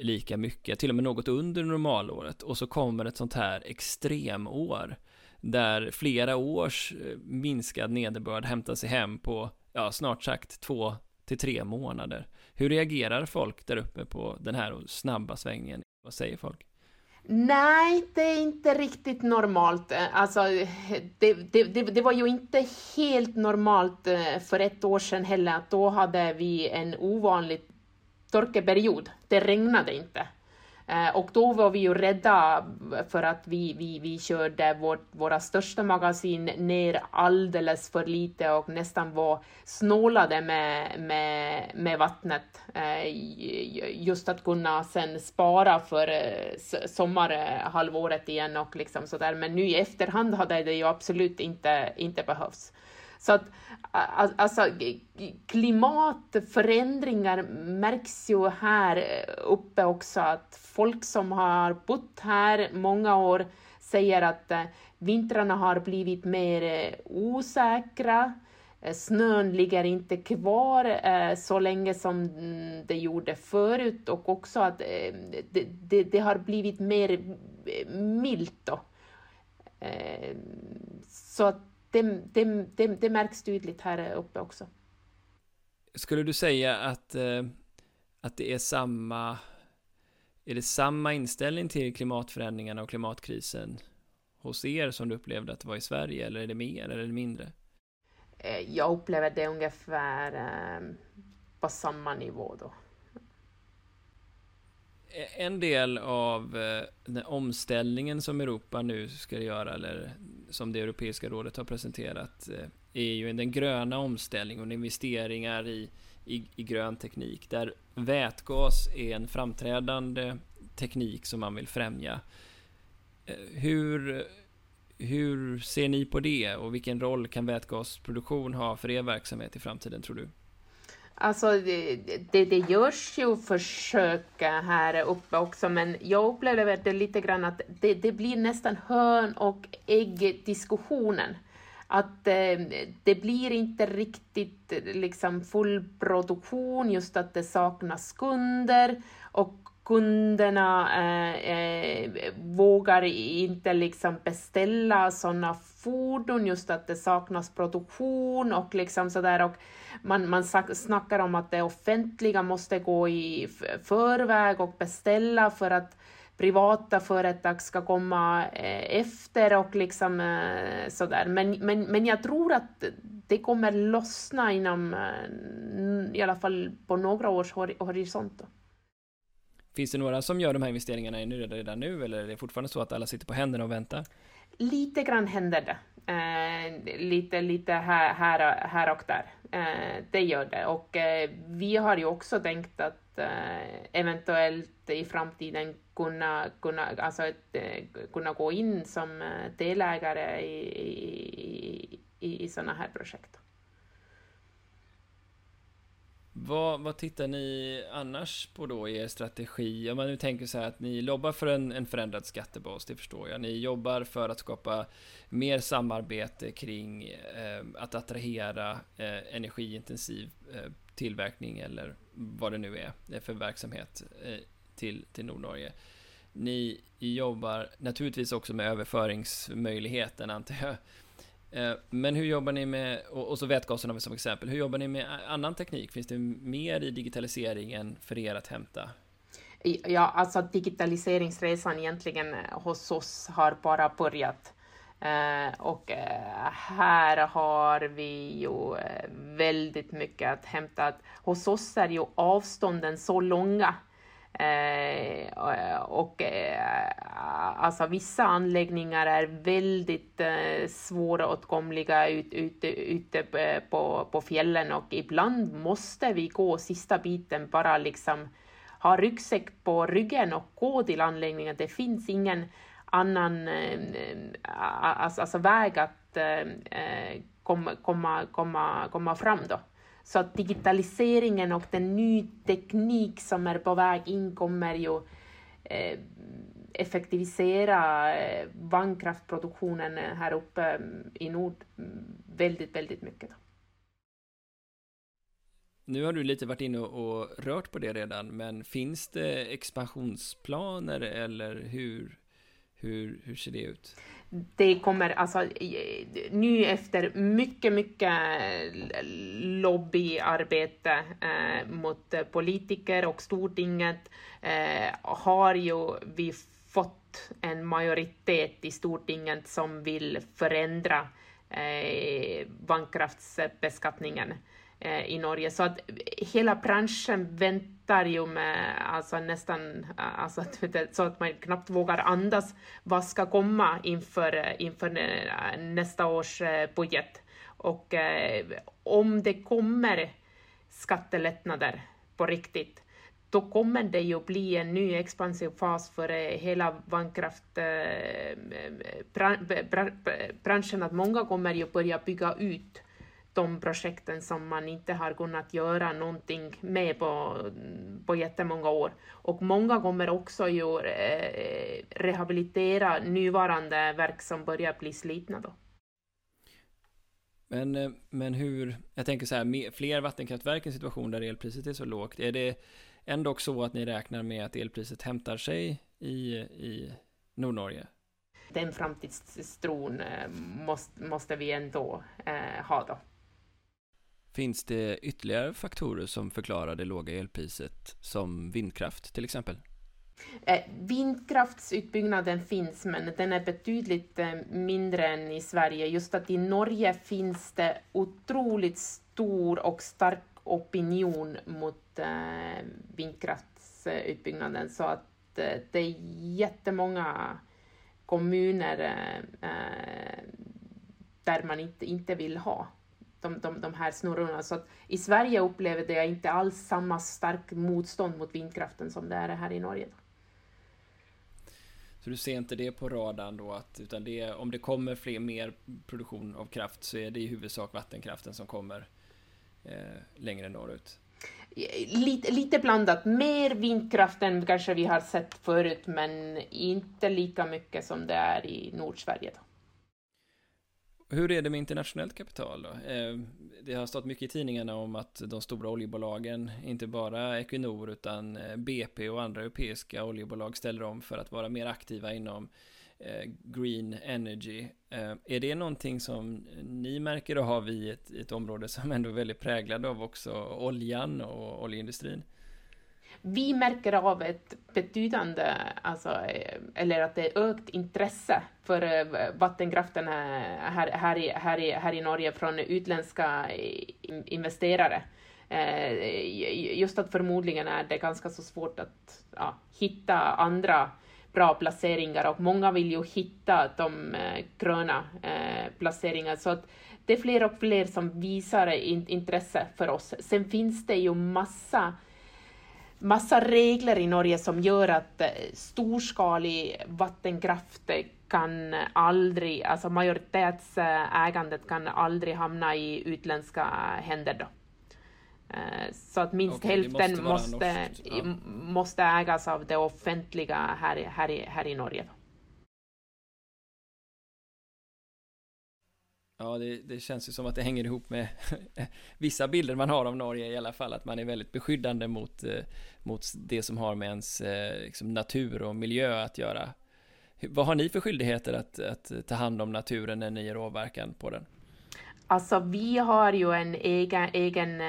lika mycket, till och med något under normalåret, och så kommer ett sånt här extremår. där flera års eh, minskad nederbörd hämtar sig hem på, ja, snart sagt två till tre månader. Hur reagerar folk där uppe på den här snabba svängen? Vad säger folk? Nej, det är inte riktigt normalt. Alltså, det, det, det, det, var ju inte helt normalt eh, för ett år sedan heller. Då hade vi en ovanlig torkeperiod. Det regnade inte. Eh, och då var vi ju rädda för att vi, vi, vi körde vårt, våra största magasin ner alldeles för lite och nästan var snålade med, med, med vattnet. Eh, just att kunna sen spara för eh, sommarhalvåret igen och liksom sådär. Men nu i efterhand hade det ju absolut inte, inte behövts. Så att alltså, klimatförändringar märks ju här eh, uppe också, att folk som har bott här många år säger att eh, vintrarna har blivit mer eh, osäkra, snön ligger inte kvar så länge som mm, det gjorde förut och också att det, det, det har blivit mer milt. Då. Så att det, det, det, det, märks tydligt här uppe också. Skulle du säga att, eh, att det är samma är det samma inställning till klimatförändringarna och klimatkrisen hos er som du upplevde att det var i Sverige, eller är det mer eller är det mindre? Eh, jag upplever det ungefär eh, på samma nivå då. En del av den omställningen som Europa nu ska göra, eller som det Europeiska rådet har presenterat eh, är ju den gröna omställningen och investeringar i, i, i grön teknik där vätgas är en framträdande teknik som man vill främja. Eh, hur, hur ser ni på det och vilken roll kan vätgasproduktion ha för er verksamhet i framtiden tror du? Alltså det, det, det görs ju försök här uppe också, men jag upplever det lite grann att det, det blir nästan hön och ägg-diskussionen. Att eh, det blir inte riktigt liksom full produktion, just att det saknas kunder och kunderna eh, eh, vågar inte liksom beställa sådana fordon, just att det saknas produktion och liksom sådär. Och man, man snackar om att det offentliga måste gå i förväg och beställa för att privata företag ska komma eh, efter och liksom eh, sådär. Men, men, men jag tror att det kommer lossna inom eh, i alla fall på några års horisont. Finns det några som gör de här investeringarna redan nu eller är det fortfarande så att alla sitter på händerna och väntar? Lite grann händer det. Eh, lite lite här, här, här och där. Eh, det gör det. Och eh, vi har ju också tänkt att eh, eventuellt i framtiden kunna, kunna, alltså, eh, kunna gå in som eh, delägare i, i, i, i sådana här projekt. Vad, vad tittar ni annars på då i er strategi? Om man nu tänker så här att ni lobbar för en, en förändrad skattebas, det förstår jag. Ni jobbar för att skapa mer samarbete kring eh, att attrahera eh, energiintensiv eh, tillverkning eller vad det nu är eh, för verksamhet eh, till, till Nordnorge. Ni jobbar naturligtvis också med överföringsmöjligheten antar jag. Eh, men hur jobbar ni med, och så vätgasen har vi som exempel, hur jobbar ni med annan teknik? Finns det mer i digitaliseringen för er att hämta? Ja, alltså digitaliseringsresan egentligen eh, hos oss har bara börjat. Eh, och här har vi ju väldigt mycket att hämta. Hos oss är ju avstånden så långa Eh, och eh, alltså vissa anläggningar är väldigt eh, svåråtkomliga ute ut, ut, ut på, på fjällen och ibland måste vi gå sista biten bara liksom ha ryggsäck på ryggen och gå till anläggningen. Det finns ingen annan eh, alltså, alltså väg att eh, eh, komma, komma, komma, komma fram då. Så att digitaliseringen och den ny teknik som är på väg in kommer ju eh, effektivisera eh, vagnkraftproduktionen här uppe mm, i nord mm, väldigt, väldigt mycket. Nu har du lite varit inne och rört på det redan, men finns det expansionsplaner eller hur, Hur, hur ser det ut? Det kommer alltså nu efter mycket, mycket lobbyarbete eh, mot politiker och Stortinget eh, har ju vi fått en majoritet i Stortinget som vill förändra eh, vattenkraftsbeskattningen eh, Eh, i Norge. Så att hela branschen väntar ju med alltså nästan eh, alltså, så att man knappt vågar andas vad ska komma inför, eh, inför nästa års budget. Och om det kommer skattelättnader på riktigt då kommer det ju bli en ny expansiv fas för hela vattenkraftbranschen, att många kommer ju börja bygga ut de projekten som man inte har kunnat göra någonting med på, på jättemånga år. Och många kommer också ju eh, rehabilitera nuvarande verk som börjar bli slitna då. Men, eh, men hur, jag tänker så här, fler vattenkraftverk i en situation där elpriset är så lågt, är det ändå så att ni räknar med att elpriset hämtar sig i, i Nordnorge? Den framtidstron eh, måste, måste vi ändå eh, ha då. Finns det ytterligare faktorer som förklarar det låga elpriset, som vindkraft till exempel? Eh, vindkraftsutbyggnaden finns, men den är betydligt eh, mindre än i Sverige. Just att i Norge finns det otroligt stor och stark opinion mot eh, vindkraftsutbyggnaden så att eh, det är jättemånga kommuner eh, eh där man inte, inte vill ha de, de, de här snurrorna. Så att I Sverige upplevde jag inte alls samma stark motstånd mot vindkraften som det är här i Norge. Så du ser inte det på radarn då, att, utan det, om det kommer fler, mer produktion av kraft så är det i huvudsak vattenkraften som kommer eh, längre norrut? Lite, lite blandat. Mer vindkraft än kanske vi har sett förut, men inte lika mycket som det är i Nordsverige. Då. Hur är det med internationellt kapital då? Eh, det har stått mycket i tidningarna om att de stora oljebolagen, inte bara Equinor utan eh, BP och andra europeiska oljebolag ställer om för att vara mer aktiva inom eh, green energy. Är det någonting som ni märker och har vi ett, ett område som ändå är väldigt präglad av också oljan och oljeindustrin? Vi märker av ett betydande, alltså, eh, eller att det är ökt intresse för eh, vattenkraften eh, här, här, i, här, i, här i Norge från utländska investerare. Just att förmodligen är det ganska så svårt att ja, hitta andra bra placeringar och många vill ju hitta de gröna placeringarna. Så att det är fler och fler som visar intresse för oss. Sen finns det ju massa massa regler i Norge som gör att eh, storskalig vattenkraft kan aldrig, alltså majoritetsägandet kan aldrig hamna i utländska händer då. Eh, så att minst okay, hälften måste, måste, ja. måste ägas av det offentliga här, här, här i Norge. Ja, det, det, känns ju som att det hänger ihop med [LAUGHS] vissa bilder man har av Norge i alla fall, att man är väldigt beskyddande mot, eh, mot det som har med ens eh, liksom, natur och miljö att göra. Vad har ni för skyldigheter att, att ta hand om naturen när ni ger åverkan på den? Alltså vi har ju en egen, egen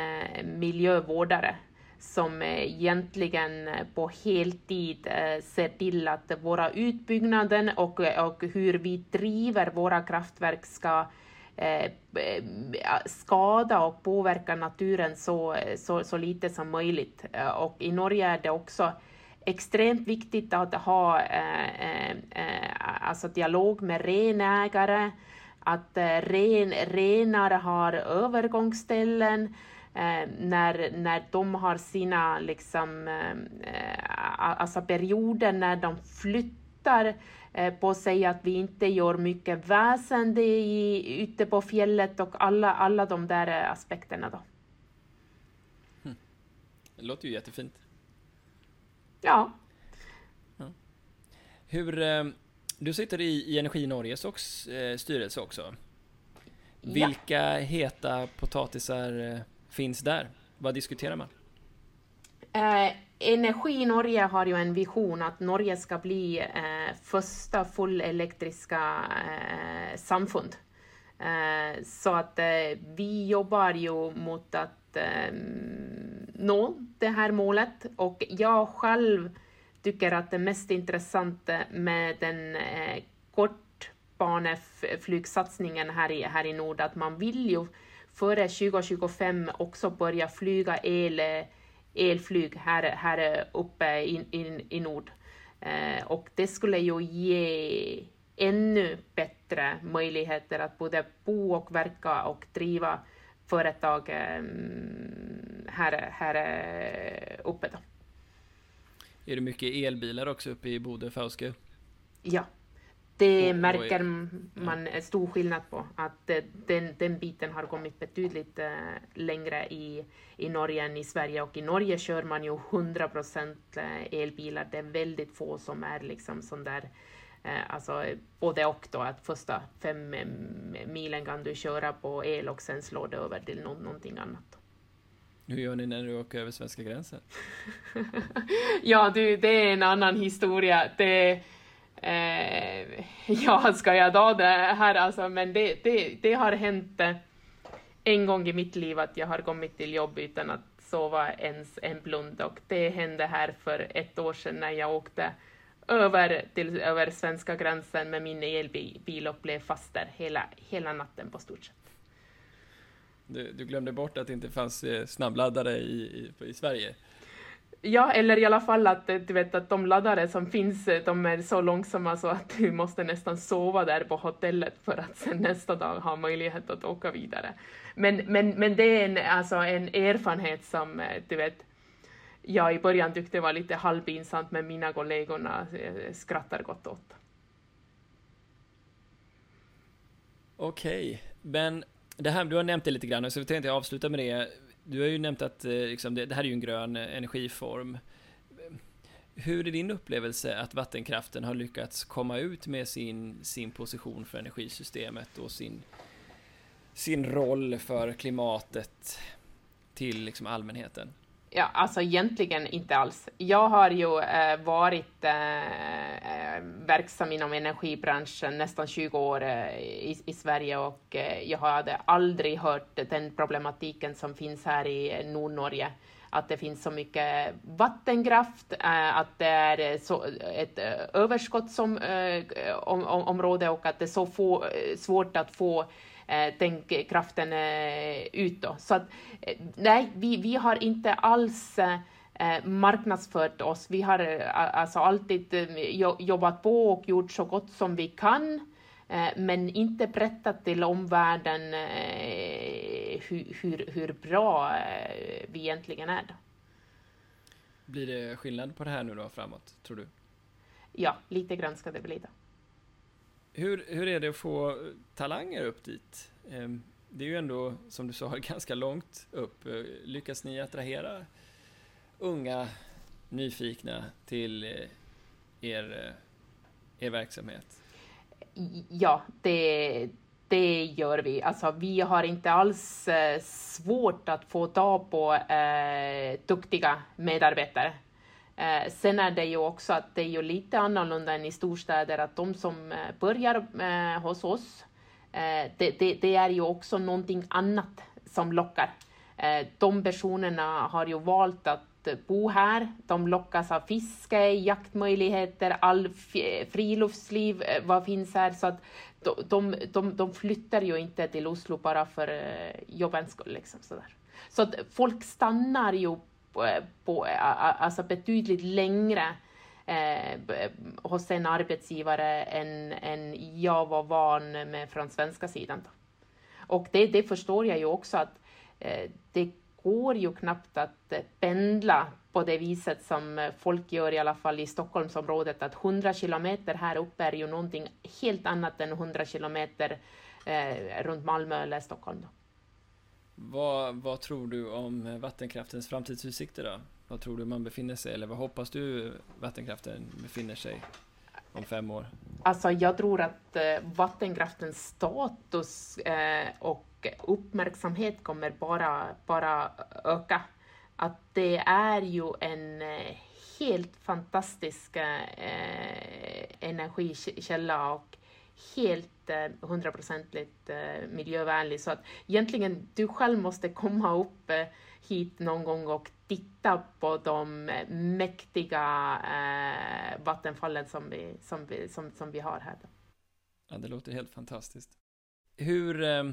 miljövårdare som eh, egentligen på heltid eh, ser till att våra utbyggnaden och, och hur vi driver våra kraftverk ska Eh, eh, skada och påverka naturen så, så, så lite som möjligt. Eh, och i Norge är det också extremt viktigt att ha eh, alltså dialog med renägare, att eh, ren, renar har övergångsställen eh, när, när de har sina liksom, eh, alltså perioder när de flyttar eh, på sig att vi inte gör mycket väsen i, ute på fjället och alla, alla de där eh, aspekterna. Då. Hm. Det låter ju jättefint. Ja. ja. Hur, eh, du sitter i, i Energi Norges också, eh, styrelse också. Vilka heta potatisar eh, finns där? Vad diskuterar man? Eh, Energi Norge har ju en vision att Norge ska bli eh, första fullelektriska eh, samfund. Eh, så att eh, vi jobbar ju mot att eh, nå det här målet och jag själv tycker att det mest intressanta med den eh, kortbaneflygsatsningen här i, här i Nord, att man vill ju före 2025 också börja flyga el eh, elflyg här, här uppe i, i, i nord. Eh, och det skulle ju ge ännu bättre möjligheter att både bo och verka och driva företag eh, här, här uppe. Då. Är det mycket elbilar också uppe i Bodö, Fauske? Ja, det märker man stor skillnad på, att den, den biten har kommit betydligt äh, längre i, i Norge än i Sverige och i Norge kör man ju 100 procent eh, elbilar. Det är väldigt få som är liksom sån där alltså både och då, att första fem milen kan du köra på el och sen slår det över till någonting annat. Hur gör ni när du åker över svenska gränsen? [LAUGHS] ja, du, det är en annan historia. Det, eh, [LAUGHS] ja, ska jag ta det här alltså, men det, det, det har hänt eh, en gång i mitt liv att jag har kommit till jobb utan att sova ens en blund och det hände här för ett år sedan när jag åkte över, till, över svenska gränsen med min elbil och blev fast där hela, hela natten på stort sett. Du, du glömde bort att det inte fanns eh, snabbladdare i, i, i Sverige? Ja, eller i alla fall att eh, du vet att de laddare som finns, eh, de är så långsamma så att du måste nästan sova där på hotellet för att sen nästa dag ha möjlighet att åka vidare. Men, men, men det är en, alltså en erfarenhet som eh, du vet, jag i början tyckte var lite halvpinsamt men mina kollegorna skrattar gott åt. Okej, okay. men det här, du har nämnt det lite grann, så vi tänkte avsluta med det. Du har ju nämnt att eh, liksom, det, det, här är ju en grön eh, energiform. Hur är din upplevelse att vattenkraften har lyckats komma ut med sin, sin position för energisystemet och sin, sin roll för klimatet till liksom allmänheten? Ja, alltså egentligen inte alls. Jag har ju eh, varit eh, eh verksam inom energibranschen nästan 20 år eh, i, i, Sverige och eh, jag hade aldrig hört den problematiken som finns här i eh, Nordnorge. Att det finns så mycket vattenkraft, att det är så, ett överskottsområde och att det är så få, svårt att få eh, kraften eh, ut. Då. Så att, eh, nej, vi, vi har inte alls eh, marknadsfört oss. Vi har alltså alltid jobbat på och gjort så gott som vi kan, men inte berättat till omvärlden hur, hur, hur bra vi egentligen är. Då. Blir det skillnad på det här nu då framåt, tror du? Ja, lite grann ska det bli då. Hur, hur är det att få talanger upp dit? Ehm, det är ju ändå, som du sa, [LAUGHS] ganska långt upp. Lyckas ni attrahera unga, nyfikna till eh, er, eh, er verksamhet? Ja, det, det gör vi. Alltså, vi har inte alls eh, svårt att få tag på eh, duktiga medarbetare. Eh, sen är det ju också att det är ju lite annorlunda än i storstäder, att de som eh, börjar eh, hos oss, eh, det, det, det, är ju också någonting annat som lockar. Eh, de personerna har ju valt att bo här, de lockas av fiske, jaktmöjligheter, all friluftsliv, eh, vad finns här, så att de, de, de, de flyttar ju inte till Oslo bara för eh, jobbens skull. Liksom, sådär. Så att folk stannar ju på, alltså betydligt längre eh, hos en arbetsgivare än, än jag var van med från svenska sidan. Då. Och det, det förstår jag ju också att eh, det går ju knappt att eh, pendla på det viset som eh, folk gör i alla fall i Stockholmsområdet, att 100 kilometer här uppe är ju någonting helt annat än 100 kilometer eh, runt Malmö eller Stockholm. Då. Vad, vad tror du om vattenkraftens framtidsutsikter då? Vad tror du man befinner sig, eller vad hoppas du vattenkraften befinner sig om fem år? Alltså jag tror att eh, vattenkraftens status eh, och uppmärksamhet kommer bara, bara öka. att det är ju en eh, helt fantastisk energikälla och helt eh, hundraprocentigt eh, miljövänlig. Så att egentligen du själv måste komma upp eh, hit någon gång och titta på de mäktiga eh, vattenfallen som vi, som, vi, som, som vi har här. Ja, det låter helt fantastiskt. Hur, eh,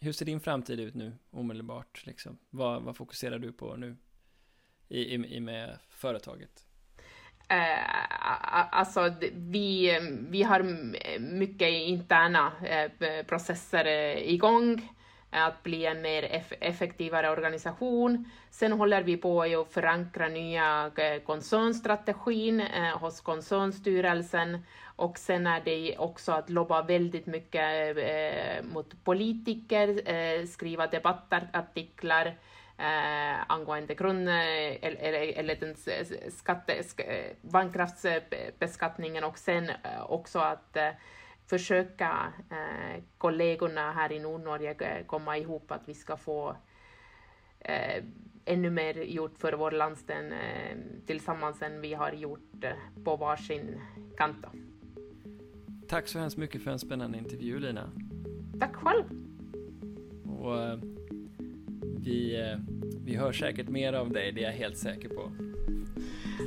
hur ser din framtid ut nu omedelbart? Liksom? Vad, vad fokuserar du på nu i, i, i med företaget? Eh, alltså, vi, vi har mycket interna eh, processer eh, igång eh, att bli en mer effektivare organisation. Sen håller vi på att förankra nya koncernstrategin hos koncernstyrelsen och sen är det också att lobba väldigt mycket mot politiker, skriva debattartiklar eh, angående grund eller, eller den skatte, bankraftsbeskattningen och sen också att försöka eh, kollegorna här i Nordnorge eh, komma ihop att vi ska få eh, ännu mer gjort för vår landsdel eh, tillsammans än vi har gjort eh, på varsin kant. Tack så hemskt mycket för en spännande intervju Lina. Tack själv. Och, eh, vi, eh, vi hör säkert mer av dig, det är jag helt säker på.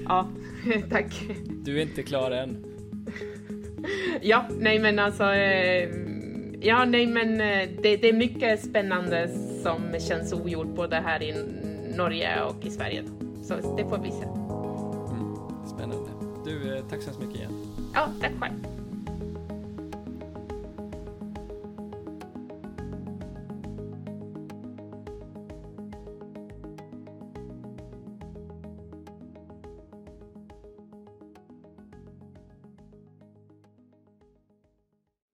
Ja, [LAUGHS] tack. Du är inte klar än. ja, nej men alltså, eh, ja, nej men eh, det, det, är mycket spännande som känns ogjort både här i Norge och i Sverige. Så det får vi se. Mm, spännande. Du, tack så hemskt mycket igen. Ja, tack själv.